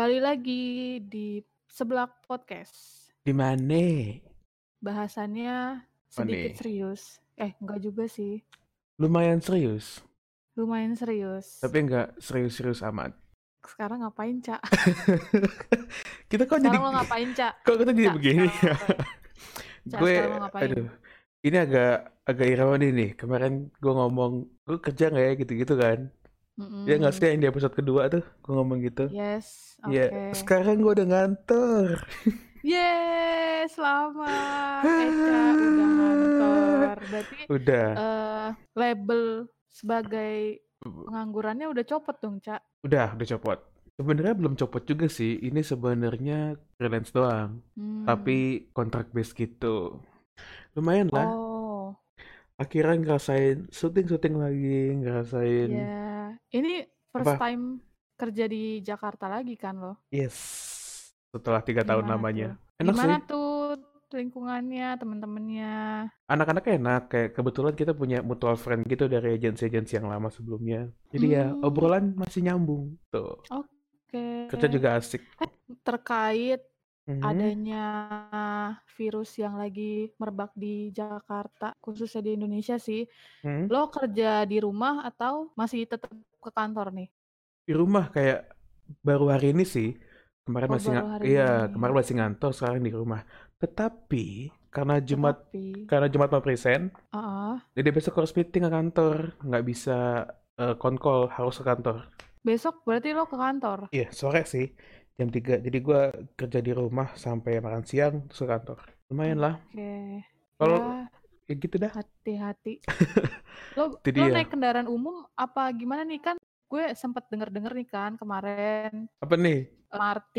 Kembali lagi di Seblak Podcast. Di mana? Bahasannya sedikit nih? serius. Eh, enggak juga sih. Lumayan serius, Lumayan serius. tapi nggak serius-serius amat. Sekarang ngapain, Cak? Kita kok jadi Sekarang lo ngapain, Cak? kok kita jadi Cak, begini ya? gue aduh. Ini agak agak ironi nih. Kemarin gue ngomong, gue kerja nggak ya gitu-gitu kan? Ya nggak sih yang di episode kedua tuh gue ngomong gitu. Yes, oke. Ya, sekarang gue udah ngantor. Yeay, selamat. Eca udah ngantor. Berarti Udah, eh label sebagai penganggurannya udah copot dong, Cak. udah, udah copot. Sebenarnya belum copot juga sih. Ini sebenarnya freelance doang, Hmm. tapi kontrak base gitu. Lumayan lah. Oh, akhirnya ngerasain syuting-syuting lagi, ngerasain ya. Ini first apa? time kerja di Jakarta lagi kan lo? Yes, setelah tiga tahun Gimana lamanya. tuh? Enak Gimana sih, tuh lingkungannya, teman-temannya? anak-anaknya enak. Kayak kebetulan kita punya mutual friend gitu dari agensi-agensi yang lama sebelumnya. Jadi ya Hmm, obrolan masih nyambung tuh. oke. Kerja juga asik. Terkait Mhm. adanya virus yang lagi merebak di Jakarta, khususnya di Indonesia sih. Mhm. Lo kerja di rumah atau masih tetap ke kantor nih? Di rumah kayak baru hari ini sih. Kemarin Oh, masih baru nga- hari iya, ini. kemarin masih ngantor, sekarang di rumah. Tetapi karena Jumat Tetapi, karena Jumat mau present, ah, jadi besok harus meeting ke kantor, nggak bisa konkol, harus ke kantor. besok berarti lo ke kantor? Iya, sore sih. Jam 3. Jadi gua kerja di rumah sampai makan siang terus ke kantor. Lumayan lah. Oke. Kalau Ya, ya gitu dah. hati-hati. Lo Itu lo dia. naik kendaraan umum apa gimana nih kan? Gue sempet denger-denger nih kan kemarin Apa nih? MRT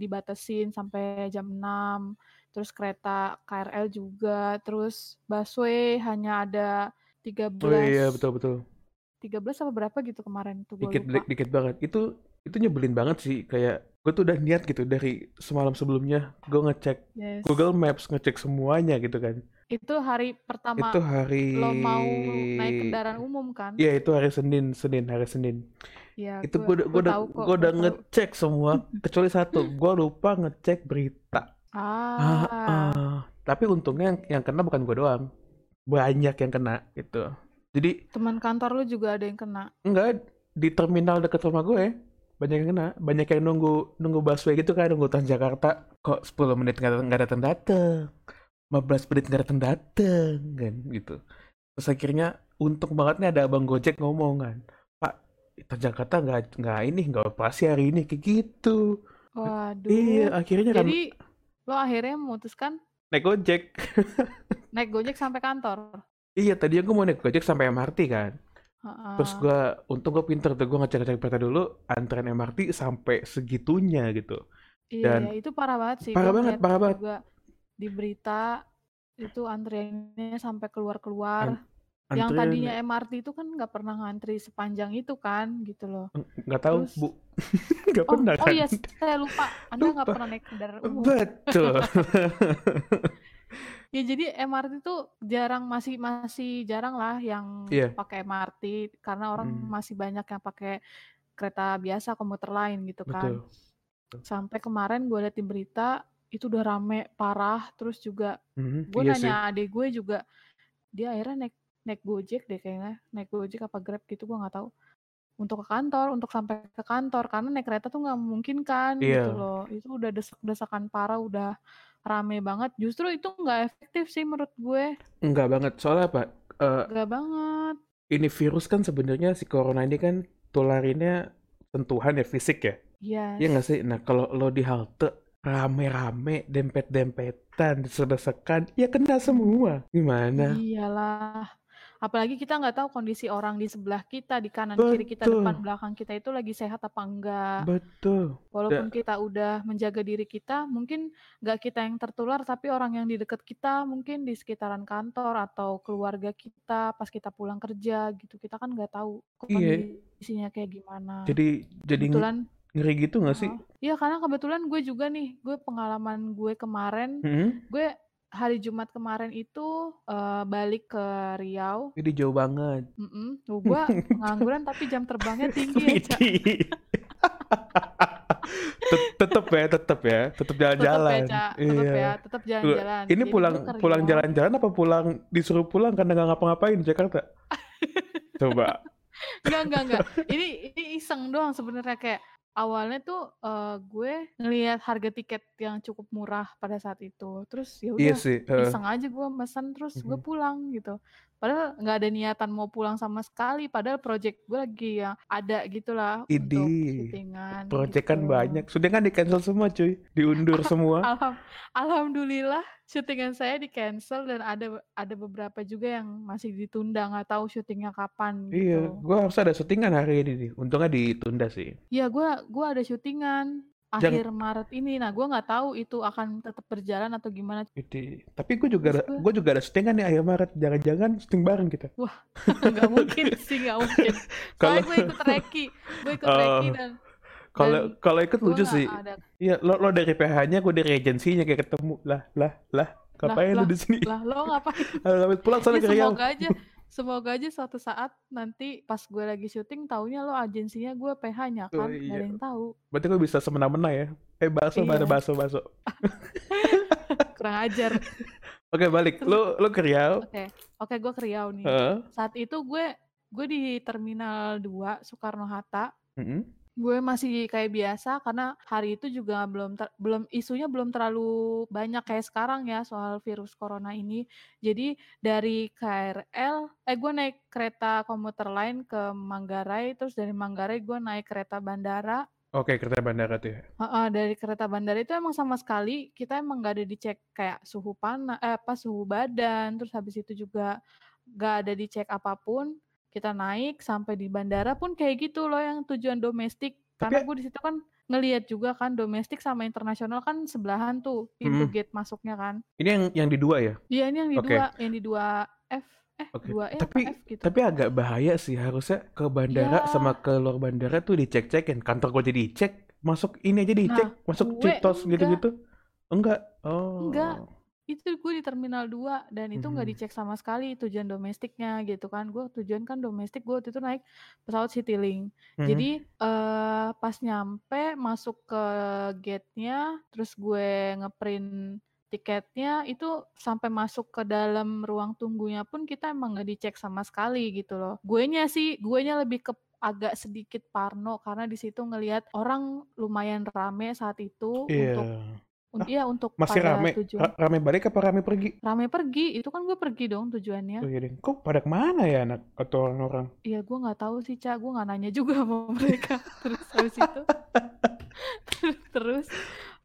dibatasin sampai jam 6, terus kereta KRL juga, terus busway hanya ada Oh iya, 13 betul betul. 13 apa berapa gitu kemarin tuh gue Dikit lupa. dikit, dikit banget. Itu itu nyebelin banget sih kayak gue tuh udah niat gitu dari semalam sebelumnya gue ngecek Yes. Google Maps ngecek semuanya gitu kan. Itu hari Itu pertama hari lo mau naik kendaraan umum kan? Iya, itu hari Senin, Senin, hari Senin. Iya, Itu gue gue udah gue udah ngecek semua kecuali satu. Gue lupa ngecek berita. Ah, Ah, ah. Tapi untungnya yang, yang kena bukan gue doang. Banyak yang kena gitu. Jadi teman kantor lu juga ada yang kena. enggak di terminal dekat rumah gue banyak yang kena. Banyak yang nunggu nunggu busway gitu kan, nunggu Transjakarta. Kok 10 menit nggak nggak datang datang, 15 menit nggak datang datang kan gitu. Terus akhirnya untung banget nih ada abang Gojek ngomong kan, Pak Transjakarta nggak nggak ini nggak operasi hari ini kayak gitu. Iya, Waduh. akhirnya kan Jadi lo akhirnya memutuskan naik Gojek. naik Gojek sampai kantor. Iya, tadi aku mau naik Gojek sampai MRT kan. Terus Heeh. gue, untung gue pinter tuh, gue ngecek-ngecek berita dulu, antrean MRT sampai segitunya gitu. Iya, Dan itu parah banget sih. parah banget, parah banget. juga di berita itu antriannya sampai keluar-keluar. An- Yang antrian tadinya MRT itu kan nggak pernah ngantri sepanjang itu kan, gitu loh. nggak tahu Terus, bu, nggak oh, pernah oh kan? iya, saya lupa. Anda nggak pernah naik kendaraan umum. Betul. Ya jadi MRT tuh jarang masih masih jarang lah yang Iya. pakai MRT karena orang Hmm, masih banyak yang pakai kereta biasa komuter lain gitu kan. betul. Sampai kemarin gue liat di berita itu udah rame parah terus juga Mhm, gue iya sih. nanya adik gue juga dia akhirnya naik naik Gojek deh kayaknya naik Gojek apa Grab gitu gue nggak tahu untuk ke kantor untuk sampai ke kantor karena naik kereta tuh nggak memungkinkan gitu Iya. loh itu udah desak-desakan parah udah rame banget justru itu nggak efektif sih menurut gue Enggak banget. Soalnya apa? Eh, nggak banget ini virus kan sebenarnya si corona ini kan tularinnya sentuhan ya fisik ya. Iya nggak yes sih? Nah kalau lo di halte rame-rame, dempet-dempetan, desek-desekan, ya kena semua. Gimana? iyalah apalagi kita nggak tahu kondisi orang di sebelah kita di kanan kiri kita depan Betul, belakang kita itu lagi sehat apa enggak betul. Walaupun Da- kita udah menjaga diri kita, mungkin nggak kita yang tertular, tapi orang yang di dekat kita, mungkin di sekitaran kantor atau keluarga kita pas kita pulang kerja gitu. Kita kan nggak tahu Iya, kondisinya kayak gimana. jadi jadi Kebetulan, ngeri gitu nggak sih? oh, iya karena kebetulan gue juga nih, gue pengalaman gue kemarin, Hmm? gue hari Jumat kemarin itu eh, balik ke Riau. Jadi jauh banget. Mm-mm. Tuh, gue pengangguran tapi jam terbangnya tinggi ya, Cak. Tetep ya, tetep ya, tetep Tetep ya, jalan-jalan. Cak. Tetep Iya. ya, tetep Lu- jalan-jalan. Ini Jadi pulang pulang jalan-jalan apa pulang disuruh pulang karena nggak ngapa-ngapain di Jakarta? Coba. Enggak, enggak, enggak. Ini ini iseng doang sebenarnya kayak awalnya tuh eh, gue ngelihat harga tiket yang cukup murah pada saat itu. Terus ya Iya udah sih. heeh. iseng aja gue pesan terus gue Mhm. pulang gitu. Padahal nggak ada niatan mau pulang sama sekali. Padahal project gue lagi yang ada gitulah untuk Idih, syutingan project kan gitu. banyak. Sudah kan di cancel semua cuy, diundur semua. Alham, alhamdulillah syutingan saya di cancel dan ada ada beberapa juga yang masih ditunda nggak tahu syutingnya kapan Iya, gitu. gua harus ada syutingan hari ini nih. Untungnya ditunda sih. Ya gue gua ada syutingan Jangan akhir Maret ini. Nah gue nggak tahu itu akan tetap berjalan atau gimana. Idi. Tapi gue juga ada, gue juga ada syutingan nih akhir Maret. Jangan-jangan syuting bareng kita. wah nggak mungkin sih nggak mungkin. Kalau Soalnya gue ikut reki, gue ikut reki Oh, dan kalau kalau ikut lucu sih. ada Iya, lo lo dari PH-nya, gue dari agensinya kayak ketemu. Lah, lah, lah. lah Ngapain lu lah di sini? lah lo ngapain? Ayo, pulang sana Ya ke semoga aja, semoga aja suatu saat nanti pas gue lagi syuting taunya lo agensinya gue PH-nya Oh kan, ada iya. yang tahu. Berarti gue bisa semena-mena ya. Eh, bakso, mana Iya, bakso, bakso. kurang ajar. Oke, balik. Terus Lu lu ke Riau. oke, oke gue ke Riau nih. Heeh. Saat itu gue gue di Terminal 2 Soekarno Hatta. Mm-mm. Gue masih kayak biasa karena hari itu juga belum ter- belum isunya belum terlalu banyak kayak sekarang ya soal virus corona ini. Jadi dari KRL, eh gue naik kereta komuter lain ke Manggarai, terus dari Manggarai gue naik kereta bandara. Oke, kereta bandara tuh ya. Heeh, dari kereta bandara itu emang sama sekali kita emang gak ada dicek kayak suhu panas, eh apa suhu badan, terus habis itu juga gak ada dicek apa pun. Kita naik sampai di bandara pun kayak gitu loh yang tujuan domestik. Tapi Karena gue di situ kan ngelihat juga kan domestik sama internasional kan sebelahan tuh pintu mm, gate masuknya kan. ini yang yang di dua ya. Iya ini yang di Oke. dua, yang di dua F, eh Oke, dua E tapi F gitu. tapi agak bahaya sih harusnya ke bandara sama Ya, ke luar bandara tuh dicek-cekin. Kantor gue jadi dicek, masuk ini aja dicek, nah masuk Citos enggak, gitu-gitu. Enggak. enggak. Itu gue di Terminal 2 dan itu nggak Mhm. dicek sama sekali tujuan domestiknya gitu kan gue tujuan kan domestik gue waktu itu naik pesawat Citylink Mhm. jadi eh pas nyampe masuk ke gate-nya terus gue ngeprint tiketnya itu sampai masuk ke dalam ruang tunggunya pun kita emang nggak dicek sama sekali gitu loh gue nya sih gue nya lebih ke agak sedikit parno karena di situ ngelihat orang lumayan rame saat itu Iya. untuk Un- Iya untuk Masih pada rame. tujuan Ra- rame balik apa rame pergi? rame pergi itu kan gue pergi dong Oh tujuannya iya deh. Kok pada ke mana ya anak atau orang-orang? Iya gue nggak tahu sih cak gue nggak nanya juga sama mereka terus habis itu terus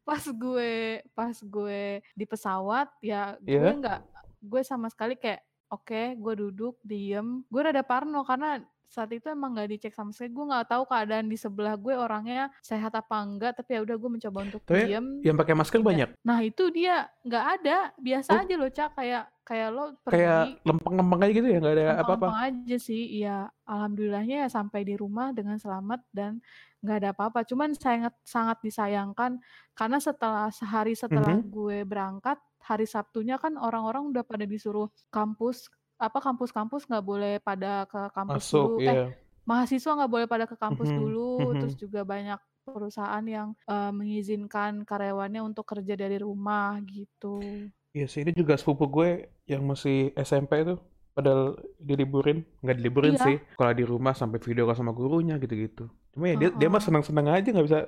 pas gue pas gue di pesawat ya gue Iya. nggak gue sama sekali kayak oke gue duduk diem gue rada parno karena saat itu emang nggak dicek sama sekali gue nggak tahu keadaan di sebelah gue orangnya sehat apa enggak tapi ya udah gue mencoba untuk Tapi diem yang pakai masker tidak banyak. nah itu dia nggak ada biasa Oh, aja loh cak kayak kayak lo kayak pergi lempeng-lempeng aja gitu ya, nggak ada apa-apa. Aja sih, iya. Alhamdulillahnya ya sampai di rumah dengan selamat dan nggak ada apa-apa. Cuman sangat sangat disayangkan karena setelah sehari setelah Mhm. gue berangkat, hari Sabtunya kan orang-orang udah pada disuruh kampus apa kampus-kampus nggak boleh pada ke kampus Masuk, dulu. Eh, iya. mahasiswa nggak boleh pada ke kampus Mhm, dulu. mhm. Terus juga banyak perusahaan yang eh, mengizinkan karyawannya untuk kerja dari rumah gitu. Iya sih, ini juga sepupu gue yang masih SMP tuh, padahal diliburin, nggak diliburin Iya, sih, kalau di rumah sampai video call sama gurunya gitu-gitu. Cuma ya dia dia mah senang-senang aja nggak bisa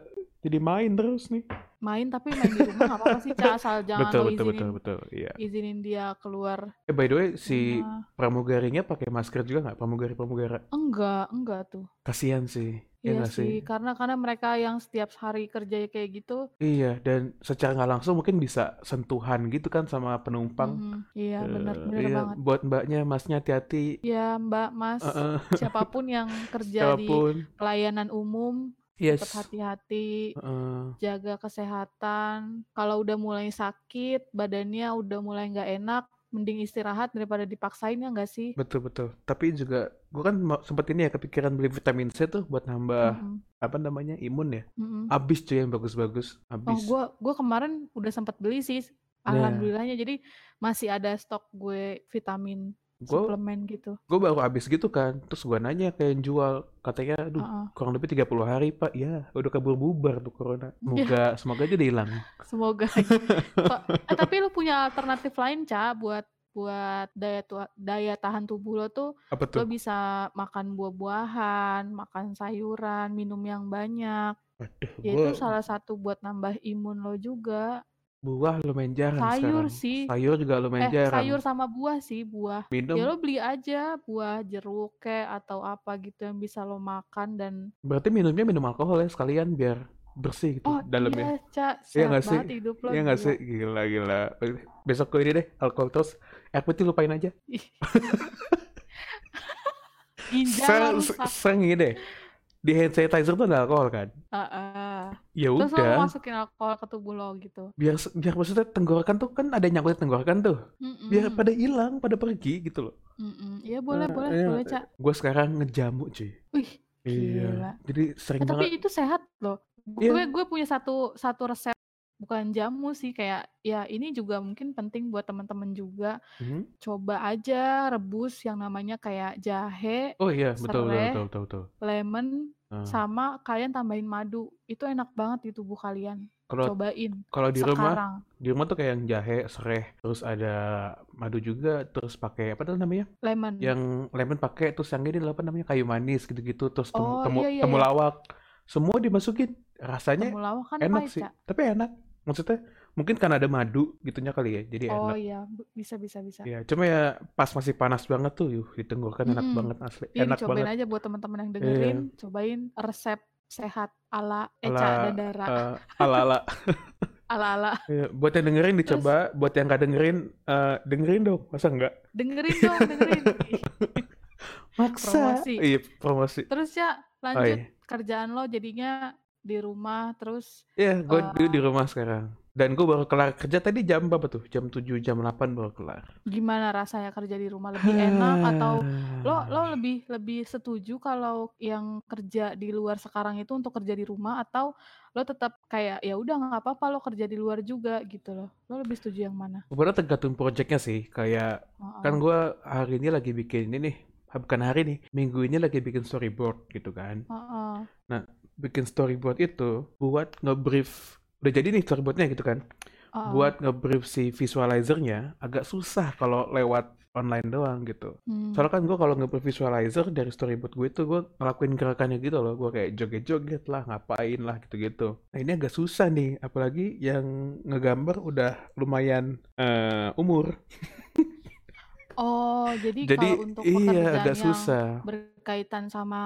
jadi main terus nih. Main tapi main di rumah nggak apa-apa sih, Ca, asal jangan Betul lo betul betul izinin betul. Iya. izinin dia keluar Eh by the way si rumah. pramugarinya pakai masker juga nggak? Pramugari pramugara. Enggak, enggak tuh. Kasihan sih, ya Iya nggak sih? sih, karena karena mereka yang setiap hari kerja kayak gitu, Iya, dan secara nggak langsung mungkin bisa sentuhan gitu kan sama penumpang. mhm, iya bener Eh, bener iya, banget. buat mbaknya, masnya hati-hati. Ya Mbak, Mas, Heeh. siapa pun yang kerja di Siapa pun. pelayanan umum, tetap Yes. hati-hati, Heeh. jaga kesehatan. Kalau udah mulai sakit, badannya udah mulai nggak enak, mending istirahat daripada dipaksain ya nggak sih? Betul betul. Tapi juga gue kan sempet ini ya kepikiran beli vitamin C tuh buat nambah Mhm, apa namanya imun ya. mhm. Abis cuy yang bagus-bagus. Oh, Abis. gua gua kemarin udah sempat beli sih. Nah, Alhamdulillahnya jadi masih ada stok gue vitamin Gue suplemen gitu. gue baru habis gitu kan. Terus gue nanya ke yang jual, katanya, aduh Heeh. kurang lebih 30 hari pak. Ya udah kabur bubar tuh corona. Semoga semoga aja hilang. semoga. So- eh, tapi lu punya alternatif lain, Ca, buat buat daya tua- daya tahan tubuh lo tuh Apa lo tuh? bisa makan buah-buahan, makan sayuran, minum yang banyak. Aduh, Ya gue itu salah satu buat nambah imun lo juga. Buah lumayan jarang Sayur sekarang. sih. Sayur juga lumayan Eh, jarang. sayur sama buah sih, buah. Ya Minum lo beli aja buah jeruk kek atau apa gitu yang bisa lo makan dan berarti minumnya minum alkohol ya sekalian biar bersih gitu oh dalamnya. iya, Ca, Iya sehat nggak sih? banget hidup lo Iya nggak sih? Gila gila. Besok gue ini deh alkohol terus air putih lupain aja. Ginjal rusak. sering gini deh. Di hand sanitizer tuh ada alkohol kan? Heeh. Ya Terus lo udah, masukin alkohol ke tubuh lo gitu. biar biar maksudnya tenggorokan tuh kan ada yang nyangkut tenggorokan tuh. Biar Mm-mm. pada hilang, pada pergi gitu loh. Iya boleh, Nah, boleh, iya, boleh, Ca. gue sekarang ngejamu cuy. Wih, Iya. gila. Jadi sering Eh, tapi banget. itu sehat loh. Gue gue punya satu satu resep bukan jamu sih kayak ya ini juga mungkin penting buat teman-teman juga. Mhm. Coba aja rebus yang namanya kayak jahe, Oh iya, betul betul serai, betul betul betul. lemon, Nah, sama kalian tambahin madu. Itu enak banget di tubuh kalian. kalau Cobain kalau di rumah di rumah tuh kayak yang jahe, serai, terus ada madu juga, terus pakai apa tuh namanya? Lemon. Yang lemon pakai, terus yang ini apa namanya? Kayu manis gitu-gitu, terus temu Oh temu iya iya iya. temulawak. Semua dimasukin. Rasanya Temulawak kan enak pahit, sih, Ca. tapi enak. Maksudnya mungkin karena ada madu gitunya kali ya, jadi Oh enak. iya, bisa bisa bisa. Ya, cuma ya pas masih panas banget tuh, yuh, di tenggorokan enak banget asli. Iya Enak dicobain banget. aja buat teman-teman yang Iya. dengerin, cobain resep sehat ala Eca Ala dan Dara. eh, ala-ala. Ala-ala. Iya, buat yang dengerin Terus dicoba, buat yang nggak dengerin, eh, dengerin dong, masa enggak? dengerin dong, dengerin. Maksa. Promosi. Iya, promosi. Terus ya Oh lanjut iya. kerjaan lo jadinya di rumah terus Iya, gue di, eh di rumah sekarang. Dan gue baru kelar kerja tadi jam berapa tuh? Jam 7, jam 8 baru kelar. gimana rasanya kerja di rumah lebih enak atau lo lo lebih lebih setuju kalau yang kerja di luar sekarang itu untuk kerja di rumah atau lo tetap kayak ya udah nggak apa-apa lo kerja di luar juga gitu loh. Lo lebih setuju yang mana? Sebenarnya tergantung projectnya sih. Kayak kan Heeh. gue hari ini lagi bikin ini nih. Bukan hari nih, minggu ini lagi bikin storyboard gitu kan. Heeh. Nah, bikin storyboard itu buat nge-brief. Udah jadi nih storyboardnya gitu kan. Heeh. Buat nge-brief si visualizernya agak susah kalau lewat online doang gitu. Hmm. Soalnya kan gue kalau nge-brief visualizer dari storyboard gue itu gue ngelakuin gerakannya gitu loh. Gue kayak joget-joget lah, ngapain lah gitu-gitu. Nah ini agak susah nih, apalagi yang ngegambar udah lumayan eh, umur. Oh, jadi Jadi kalau untuk iya pekerjaan agak yang susah. berkaitan sama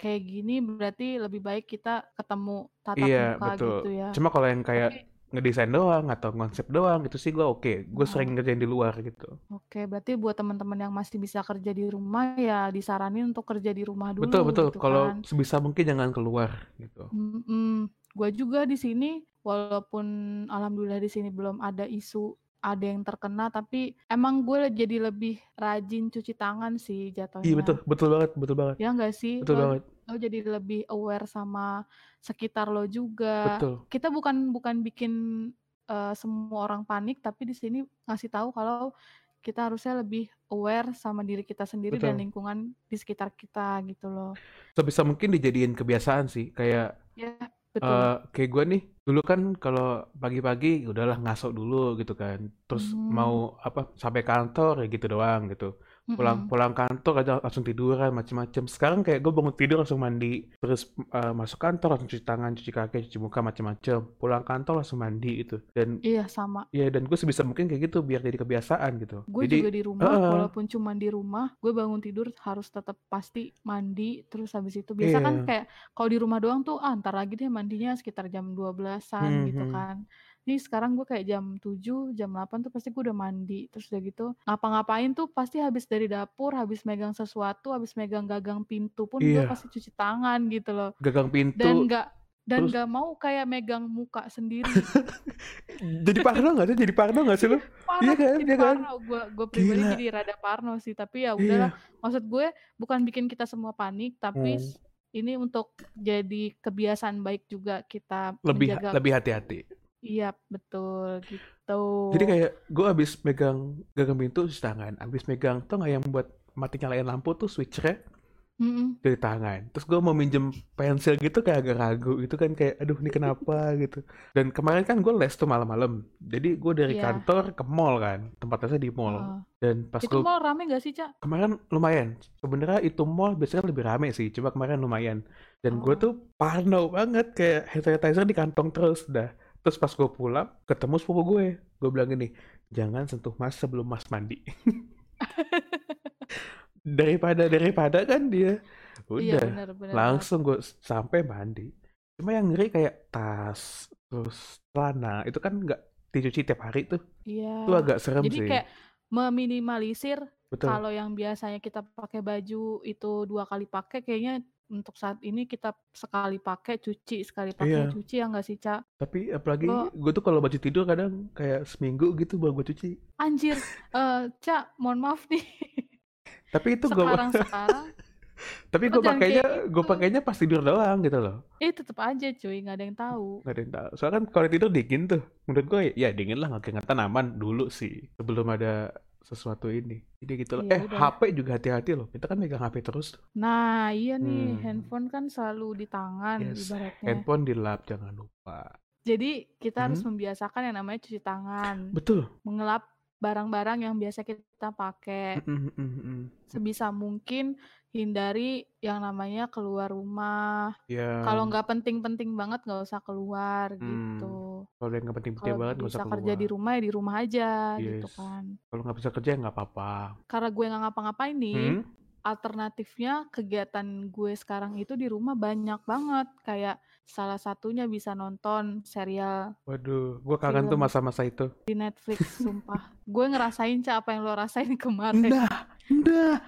kayak gini berarti lebih baik kita ketemu tatap Iya muka betul. gitu ya. Cuma kalau yang kayak Tapi ngedesain doang atau konsep doang itu sih gue oke. Gue oh, sering ngerjain di luar gitu. oke, berarti buat teman-teman yang masih bisa kerja di rumah ya disaranin untuk kerja di rumah Betul dulu betul. gitu Kalau kan. sebisa mungkin jangan keluar gitu. Mm-mm. Gua juga di sini walaupun alhamdulillah di sini belum ada isu ada yang terkena tapi emang gue jadi lebih rajin cuci tangan sih Iya betul, jatuhnya. betul banget, betul banget, Ya nggak sih? betul Lo banget, lo jadi lebih aware sama sekitar lo juga. betul. Kita bukan bukan bikin eh, semua orang panik, tapi di sini ngasih tahu kalau kita harusnya lebih aware sama diri kita sendiri dan Betul. lingkungan di sekitar kita gitu loh. Sebisa mungkin dijadiin kebiasaan sih. Kayak Ya, betul. eh kayak gue nih, dulu kan kalau pagi-pagi udahlah ngaso dulu gitu kan. Terus Hmm. mau apa sampai kantor ya gitu doang gitu. Pulang pulang kantor aja langsung tiduran macem-macem. Sekarang kayak gue bangun tidur langsung mandi, terus eh, masuk kantor langsung cuci tangan, cuci kaki, cuci muka macem-macem. Pulang kantor langsung mandi itu. Dan Iya sama. ya dan gue sebisa mungkin kayak gitu biar jadi kebiasaan gitu. Gue Jadi juga di rumah, Heeh. walaupun cuma di rumah, gue bangun tidur harus tetap pasti mandi. Terus habis itu biasa kan Iya. kayak kalau di rumah doang tuh, ah ntar lagi deh mandinya sekitar jam 12-an Hmm, gitu hmm. kan. Ini sekarang gue kayak jam 7, jam 8 tuh pasti gue udah mandi. Terus udah gitu ngapa-ngapain tuh pasti habis dari dapur, habis megang sesuatu, habis megang gagang pintu pun gue Iya, pasti cuci tangan gitu loh. gagang Dan pintu nggak dan terus nggak mau kayak megang muka sendiri. jadi parno nggak sih? Jadi parno nggak sih lo? Iya Parno, kan, jadi iya kan? parno. Gue gue pribadi Gila. jadi rada parno sih. Tapi ya Iya. udahlah. Maksud gue bukan bikin kita semua panik, tapi Hmm. ini untuk jadi kebiasaan baik juga kita Lebih menjaga. lebih hati-hati. Iya betul gitu. Jadi kayak gue abis megang gagang pintu cuci tangan, abis megang tuh nggak yang buat mati nyalain lampu tuh switchernya Mm-mm. dari tangan. Terus gue mau minjem pensil gitu kayak agak ragu gitu kan kayak aduh ini kenapa gitu. Dan kemarin kan gue les tuh malam-malam. Jadi gue dari Iya. kantor ke mall kan, tempat lesnya di mall. Heeh. Dan pas Itu gue mall rame gak sih, Cak? kemarin lumayan. Sebenarnya itu mall biasanya lebih rame sih, cuma kemarin lumayan. Dan gue Oh. tuh parno banget kayak hand sanitizer di kantong terus dah. Terus pas gue pulang, ketemu sepupu gue. Gue bilang gini, jangan sentuh mas sebelum mas mandi. daripada daripada kan dia Iya, udah benar benar. langsung gue sampai mandi. Cuma yang ngeri kayak tas, terus celana itu kan nggak dicuci tiap hari tuh. Iya. Itu agak serem Jadi sih. kayak meminimalisir Betul. kalau yang biasanya kita pakai baju itu dua kali pakai, kayaknya untuk saat ini kita sekali pakai cuci, sekali pakai Iya. cuci ya nggak sih, Cak? Tapi apalagi gue tuh kalau baju tidur kadang kayak seminggu gitu baru gue cuci. anjir, eh Cak, mohon maaf nih. Tapi itu gue Sekarang-sekarang tapi lo gue jangan pakainya kayak gue gitu. pakainya pas tidur doang gitu loh. Eh, tetep aja cuy, nggak ada yang tahu. Gak ada yang tahu. Soalnya kan kalau tidur dingin tuh. Menurut gue ya dingin lah nggak keringetan aman dulu sih sebelum ada sesuatu ini. Jadi gitu loh. Iya Eh udah. HP juga hati-hati loh. Kita kan megang HP terus. Nah, iya nih, Hmm. handphone kan selalu di tangan Yes. ibaratnya. Handphone di lap jangan lupa. Jadi kita harus Hmm. membiasakan yang namanya cuci tangan, Betul. mengelap barang-barang yang biasa kita pakai. Mm, mm, mm, mm. Sebisa mungkin hindari yang namanya keluar rumah. Ya. Kalau nggak penting-penting banget nggak usah keluar Hmm. gitu. Kalau yang nggak penting-penting banget nggak bisa usah kerja di keluar. rumah ya di rumah aja gitu Yes. kan. Kalau nggak bisa kerja ya nggak apa-apa. Karena gue nggak ngapa-ngapain nih, Hmm? Alternatifnya kegiatan gue sekarang itu di rumah banyak banget. Kayak salah satunya bisa nonton serial Waduh, gue kangen tuh masa-masa itu. di Netflix, sumpah. Gue ngerasain Ca apa yang lo rasain kemarin. Nah, nah.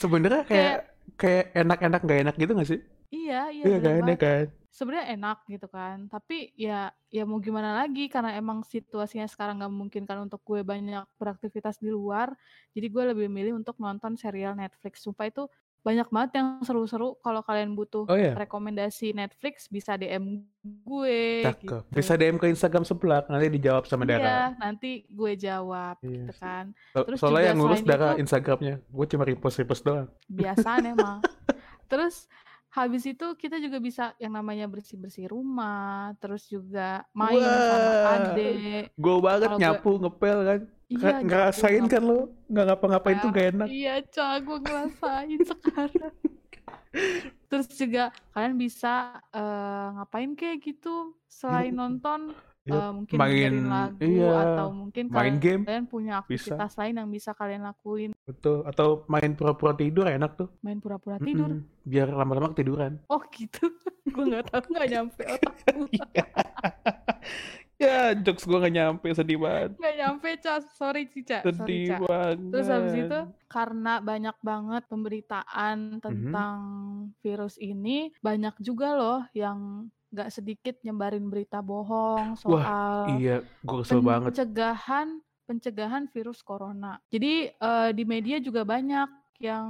Sebenarnya kayak Kayak enak-enak nggak enak gitu nggak sih? iya, iya Iya ya banget. kan? Sebenarnya enak gitu kan. Tapi ya ya mau gimana lagi karena emang situasinya sekarang nggak memungkinkan untuk gue banyak beraktivitas di luar. Jadi gue lebih milih untuk nonton serial Netflix. Sumpah itu banyak banget yang seru-seru. Kalau kalian butuh Oh ya, rekomendasi Netflix bisa DM gue cakep. Bisa gitu. DM ke Instagram sebelah, nanti dijawab sama Dara. Iya, nanti gue jawab Iya gitu kan. So- Terus soalnya juga yang ngurus Dara itu Instagramnya, gue cuma repost-repost doang. biasaan emang. Terus habis itu kita juga bisa yang namanya bersih-bersih rumah, terus juga main sama Wah, adik. gue banget gue nyapu ngepel kan. iya Ngerasain kan lo, nggak ngapa-ngapain tuh gak enak. Iya, Ca, gue ngerasain sekarang. Terus juga kalian bisa eh, ngapain kayak gitu selain nonton Ya, eh, mungkin main, dengerin lagu iya, atau mungkin main kalian game kalian punya bisa, aktivitas lain yang bisa kalian lakuin. Betul. Atau main pura-pura tidur enak tuh. Main pura-pura tidur. Mm-mm. Biar lama-lama ketiduran. Oh gitu. gue nggak tahu nggak nyampe otak gue. Ya, jokes gue gak nyampe, sedih banget. Nggak nyampe, Ca. Sorry, Cica. Sorry, Sedih Ca. Terus habis itu banget. karena banyak banget pemberitaan Mhm. tentang virus ini, banyak juga loh yang nggak sedikit nyebarin berita bohong Wah, soal iya, gue kesel banget. Pencegahan virus corona. Jadi eh, di media juga banyak yang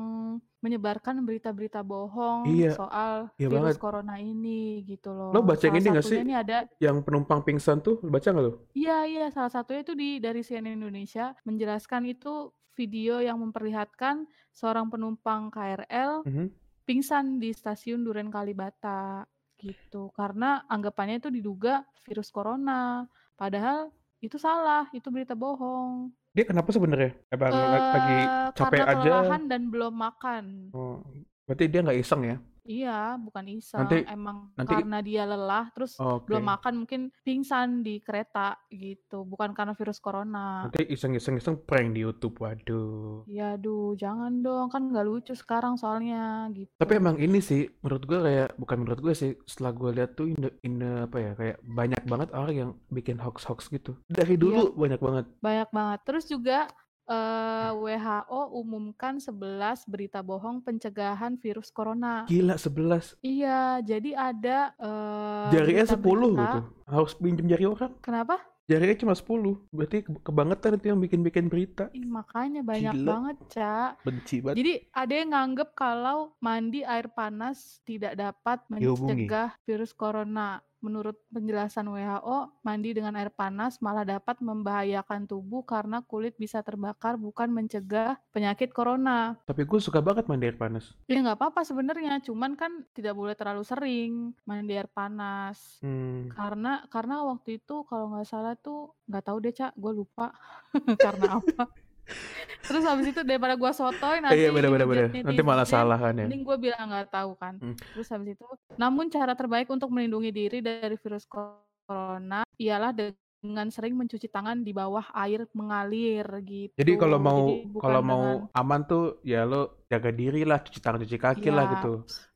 menyebarkan berita-berita bohong Iya, soal iya virus banget. corona ini gitu Lo loh. baca yang ini gak satunya sih? nih ada Yang penumpang pingsan tuh, lo baca gak lo? Iya, iya, salah satunya itu di dari CNN Indonesia menjelaskan itu video yang memperlihatkan seorang penumpang KRL Mhm. pingsan di stasiun Duren Kalibata gitu. Karena anggapannya itu diduga virus corona. Padahal itu salah, itu berita bohong. Dia kenapa sebenarnya? Emang lagi Eh, capek karena aja? kelelahan dan belum makan. Oh, berarti dia nggak iseng ya? Iya, bukan iseng. Nanti, Emang nanti, karena dia lelah, terus belum oke. makan, mungkin pingsan di kereta gitu. Bukan karena virus corona. Nanti iseng-iseng-iseng prank di YouTube, waduh. Ya aduh, jangan dong, kan nggak lucu sekarang soalnya Tapi gitu. emang ini sih, menurut gue kayak, bukan menurut gue sih, setelah gue lihat tuh in, in- apa ya, kayak banyak banget orang yang bikin hoax-hoax gitu. Dari Iya, dulu banyak banget. banyak banget. Terus juga eh, WHO umumkan 11 berita bohong pencegahan virus corona. Gila, 11. Iya, jadi ada eh, Jarinya 10 berita-berita. gitu. Harus pinjem jari orang. Kenapa? Jarinya cuma 10. Berarti ke- kebangetan itu yang bikin-bikin berita. Ih, makanya banyak Gila, banget, Cak. benci banget. Jadi ada yang nganggep kalau mandi air panas tidak dapat Dihubungi. mencegah virus corona. Menurut penjelasan WHO, mandi dengan air panas malah dapat membahayakan tubuh karena kulit bisa terbakar bukan mencegah penyakit corona. Tapi gue suka banget mandi air panas. Ya nggak apa-apa sebenarnya, cuman kan tidak boleh terlalu sering mandi air panas. Hmm. Karena karena waktu itu kalau nggak salah tuh nggak tahu deh cak, gue lupa karena apa. Terus habis itu daripada gua sotoy nanti Iya bener-bener bener. dihujat Nanti malah salah kan ya. mending gue bilang nggak tahu kan. Hmm. Terus habis itu, namun cara terbaik untuk melindungi diri dari virus corona ialah dengan sering mencuci tangan di bawah air mengalir gitu. Jadi kalau mau Jadi kalau mau dengan aman tuh ya lo jaga diri lah, cuci tangan, cuci kaki lah Iya, gitu.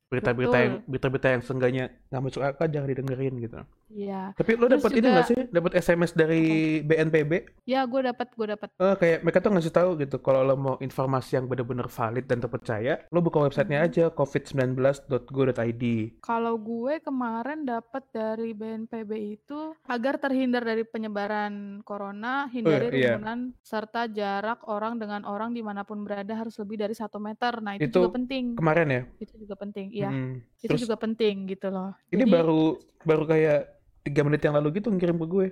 Berita-berita yang berita-berita yang seenggaknya nggak masuk akal jangan didengerin gitu. Iya. Tapi lo dapat ini juga nggak sih? Dapat SMS dari BNPB? ya gue dapat gue dapat. Eh, kayak mereka tuh ngasih tahu gitu kalau lo mau informasi yang benar-benar valid dan terpercaya, lo buka websitenya Mhm. aja covid19.go.id. Kalau gue kemarin dapat dari BNPB itu agar terhindar dari penyebaran corona, Oh hindari iya, kerumunan serta jarak orang dengan orang di mana pun berada harus lebih dari satu meter. Nah itu juga itu penting. kemarin ya. Itu juga penting. Iya, Mm. itu Terus juga penting gitu loh. Ini Jadi, baru baru kayak tiga menit yang lalu gitu ngirim ke gue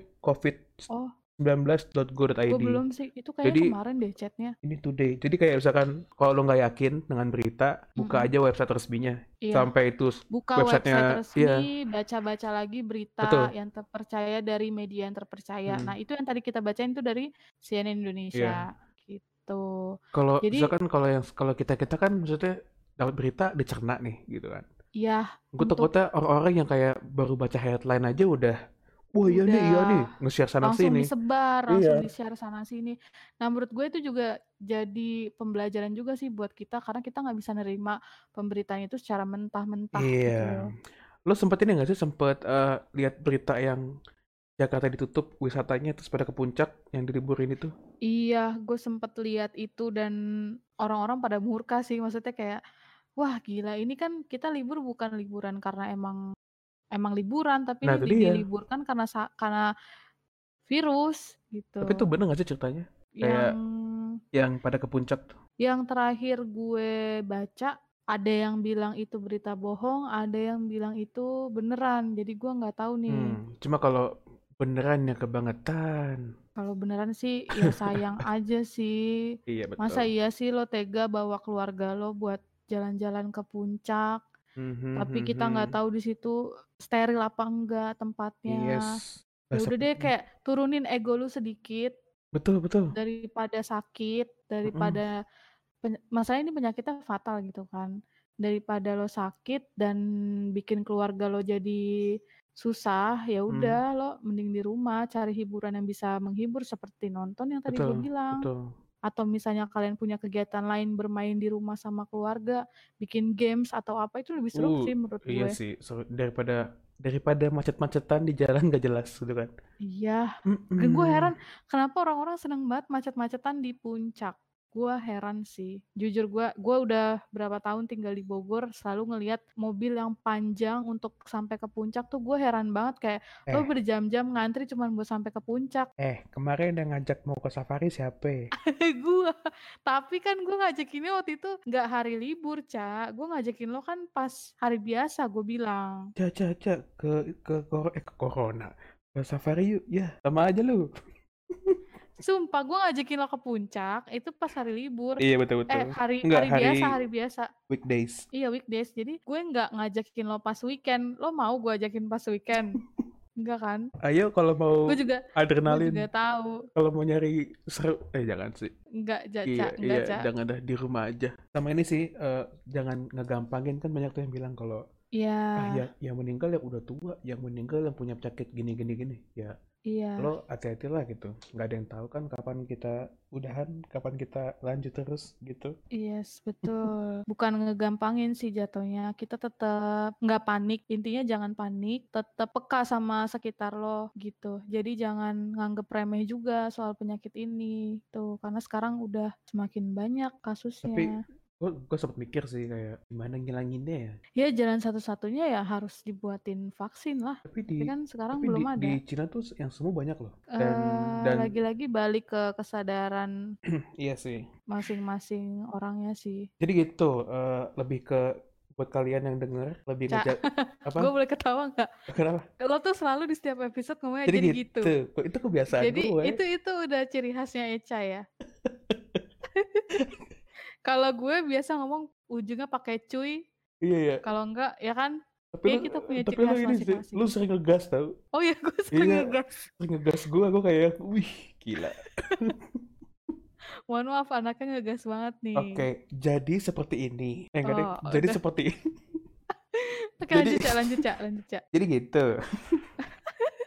oh, covid19.go.id. gue belum sih. Itu kayaknya Jadi kemarin deh chatnya. ini today. Jadi kayak misalkan kalau lo nggak yakin dengan berita, buka Mm-mm. aja website resminya. Iya. Sampai itu Buka website iya resmi, baca-baca lagi berita betul. yang terpercaya dari media yang terpercaya. Nah Hmm, itu yang tadi kita bacain itu dari CNN iya. Indonesia gitu. Kalau Jadi misalkan kalau yang kalau kita kita kan maksudnya dapat berita dicerna nih gitu kan. Ya Gue untuk takutnya orang-orang yang kayak baru baca headline aja udah, wah iya nih iya nih, nge-share sana langsung sini. disebar, Iya. langsung di-share sana sini. Nah menurut gue itu juga jadi pembelajaran juga sih buat kita karena kita nggak bisa nerima pemberitaan itu secara mentah-mentah gitu Iya. loh. Lo sempet ini nggak sih sempet eh, lihat berita yang Jakarta ditutup wisatanya terus pada ke puncak yang diliburin itu? Iya, gue sempet lihat itu dan orang-orang pada murka sih. Maksudnya kayak, wah gila ini kan kita libur bukan liburan karena emang emang liburan, tapi Nah ini diliburkan karena karena virus Tapi itu gitu. bener nggak sih ceritanya? Kayak Yang yang pada ke puncak tuh. yang terakhir gue baca ada yang bilang itu berita bohong, ada yang bilang itu beneran. Jadi gue nggak tahu nih. Hmm, cuma kalau beneran ya kebangetan. Kalau beneran sih ya sayang aja sih. Iya Masa betul. iya sih lo tega bawa keluarga lo buat jalan-jalan ke puncak, Mhm, tapi kita nggak mhm. tahu di situ steril apa enggak tempatnya. Yes. Ya udah deh kayak turunin ego lu sedikit Betul betul. daripada sakit, daripada pen- masalah ini penyakitnya fatal gitu kan. Daripada lo sakit dan bikin keluarga lo jadi susah, ya Hmm, udah lo mending di rumah cari hiburan yang bisa menghibur seperti nonton yang tadi gue betul bilang. betul. Atau misalnya kalian punya kegiatan lain bermain di rumah sama keluarga, bikin games atau apa itu lebih seru Uh, sih menurut iya gue. sih. So, daripada daripada macet-macetan di jalan gak jelas gitu kan. Iya, gue Mm-mm. heran kenapa orang-orang seneng banget macet-macetan di puncak. Gue heran sih. Jujur gue, gue udah berapa tahun tinggal di Bogor, selalu ngelihat mobil yang panjang untuk sampai ke puncak tuh gue heran banget kayak lo Eh, berjam-jam ngantri cuman buat sampai ke puncak. eh kemarin yang ngajak mau ke safari siapa? ya? gue, tapi kan gue ngajakinnya waktu itu nggak hari libur, Ca. Gue ngajakin lo kan pas hari biasa, gue bilang. Caca, caca ke ke kor eh ke corona. Ke safari yuk. Ya, sama aja lu. Sumpah gue ngajakin lo ke puncak itu pas hari libur. Iya betul Eh betul. hari Enggak hari biasa, hari hari biasa. weekdays. Iya weekdays. Jadi gue nggak ngajakin lo pas weekend. Lo mau gue ajakin pas weekend? Enggak kan? Ayo kalau mau Gue juga gue juga adrenalin, tahu. kalau mau nyari seru, eh jangan sih. Enggak, Caca, Iya, enggak, iya, jangan dah di rumah aja. Sama ini sih, eh, jangan ngegampangin kan banyak tuh yang bilang kalau ah Iya, ya yang meninggal yang udah tua, yang meninggal yang punya penyakit gini gini gini. Ya iya. lo hati-hati lah gitu. Nggak ada yang tahu kan kapan kita udahan, kapan kita lanjut terus gitu. Yes, betul. Bukan ngegampangin sih jatuhnya. Kita tetap nggak panik. Intinya jangan panik. Tetap peka sama sekitar lo gitu. Jadi jangan nganggep remeh juga soal penyakit ini. Tuh, karena sekarang udah semakin banyak Tapi kasusnya. Gue gue sempet mikir sih kayak gimana ngilanginnya ya. Ya jalan satu-satunya ya harus dibuatin vaksin lah. Tapi Tapi di kan sekarang tapi di belum di ada. Cina tuh yang sembuh banyak loh. Dan Eh, dan lagi-lagi balik ke kesadaran iya sih. masing-masing orangnya sih. Jadi gitu, eh, lebih ke buat kalian yang denger lebih ngejak apa? gue boleh ketawa nggak? Kenapa? Lo tuh selalu di setiap episode ngomongnya Jadi jadi gitu. gitu. Itu kebiasaan Jadi gue. itu itu udah ciri khasnya Eca ya. Kalau gue biasa ngomong ujungnya pakai cuy, Iya ya. kalau enggak ya kan? Tapi Ya lu, kita punya tapi lu ini sih, masing-masing. lu sering ngegas tau. Oh iya, gue sering Iya. ngegas. Sering ngegas gue, gue kayak, wih gila. Mohon maaf anaknya ngegas banget nih. Oke, jadi seperti ini. Eh, enggak deh. Oh, Jadi seperti ini. Oke, jadi- lanjut cak, lanjut cak, lanjut cak. Jadi gitu.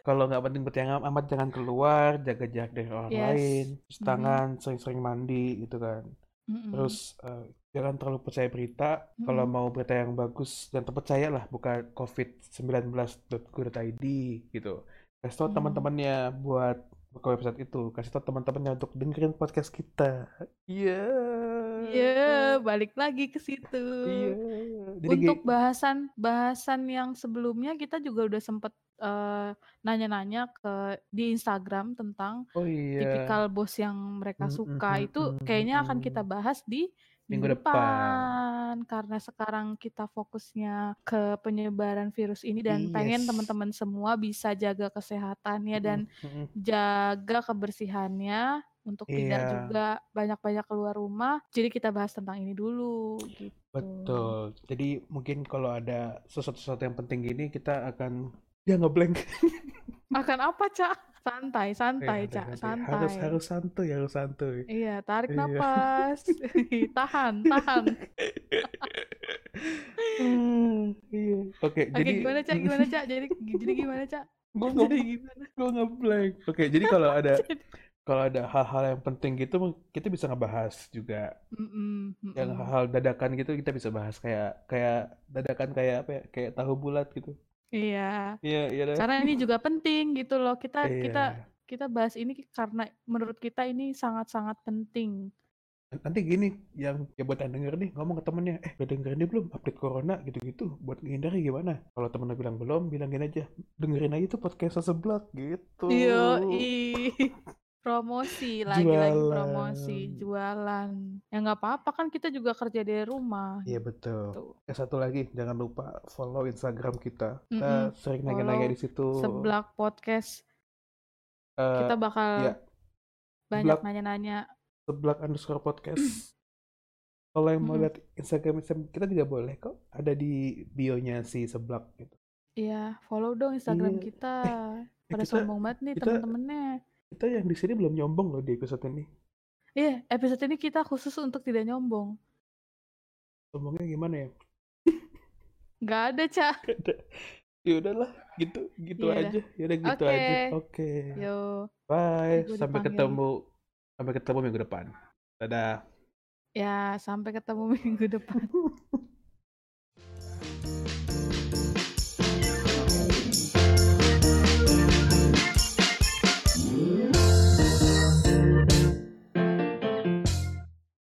Kalau nggak penting-penting amat jangan keluar, jaga jarak dari orang Yes. lain, cuci Mhm. tangan, sering-sering mandi gitu kan. Mm-mm. Terus eh, jangan terlalu percaya berita. Kalau Mm-mm. mau berita yang bagus dan terpercaya lah, buka covid19.go.id gitu. Kasih tau Hmm. teman-temannya buat buka website itu. Kasih tau teman-temannya untuk dengerin podcast kita. Iya. Iya, balik lagi ke situ. Iya. Jadi Untuk bahasan bahasan yang sebelumnya kita juga udah sempet eh, nanya-nanya ke di Instagram tentang oh iya. tipikal bos yang mereka Mm, suka mm, itu mm, kayaknya akan kita bahas di Minggu minggu depan. depan karena sekarang kita fokusnya ke penyebaran virus ini dan pengen Yes. teman-teman semua bisa jaga kesehatannya dan jaga kebersihannya untuk tidak Iya. juga banyak-banyak keluar rumah. Jadi kita bahas tentang ini dulu gitu. Betul. Jadi mungkin kalau ada sesuatu-sesuatu yang penting gini kita akan ya ngeblank. Akan apa, Cak? Santai, santai, Eh, Cak, santai. Harus harus santuy, harus santuy. Iya, tarik Iya. napas. tahan, tahan. Hmm, iya. Oke, Oke, jadi gimana, Cak? Gimana, Cak? Jadi jadi gimana, Cak? gue nge gimana? gue ngeblank. Oke, jadi kalau ada kalau ada hal-hal yang penting gitu kita bisa ngebahas juga. Mm-mm, Yang mm-mm. hal-hal dadakan gitu kita bisa bahas kayak kayak dadakan kayak apa ya? Kayak tahu bulat gitu. Iya. Iya, iya dah. Karena ini juga penting gitu loh. Kita kita Iya. kita bahas ini karena menurut kita ini sangat-sangat penting. Nanti gini, yang ya buat yang denger nih, ngomong ke temennya, eh udah dengerin nih belum update corona gitu-gitu, buat menghindari gimana? Kalau temennya bilang belum, bilangin aja, dengerin aja tuh podcast sebelah gitu. Iya. Promosi lagi-lagi Jualan. promosi, jualan. Ya nggak apa-apa kan kita juga kerja dari rumah. Iya betul. Tuh. Ya satu lagi, jangan lupa follow Instagram kita. Kita Mm-mm. sering nanya-nanya Follow di situ. Seblak podcast Eh, kita bakal iya. banyak Seblak- nanya-nanya. seblak underscore podcast. Kalau yang mau Mm-mm. lihat Instagram Instagram kita juga boleh kok. Ada di bio-nya si seblak gitu. Iya, follow dong Instagram Iya. kita. Eh, Pada kita sombong banget nih kita- temen-temennya. Kita yang di sini belum nyombong loh di episode ini. Iya, episode ini kita khusus untuk tidak nyombong. Sombongnya gimana ya? Nggak ada, Cak. ada ya udahlah gitu gitu Iya dah. aja ya udah gitu Oke. aja oke Yo. bye sampai dipanggil. ketemu sampai ketemu minggu depan dadah Ya, sampai ketemu minggu depan.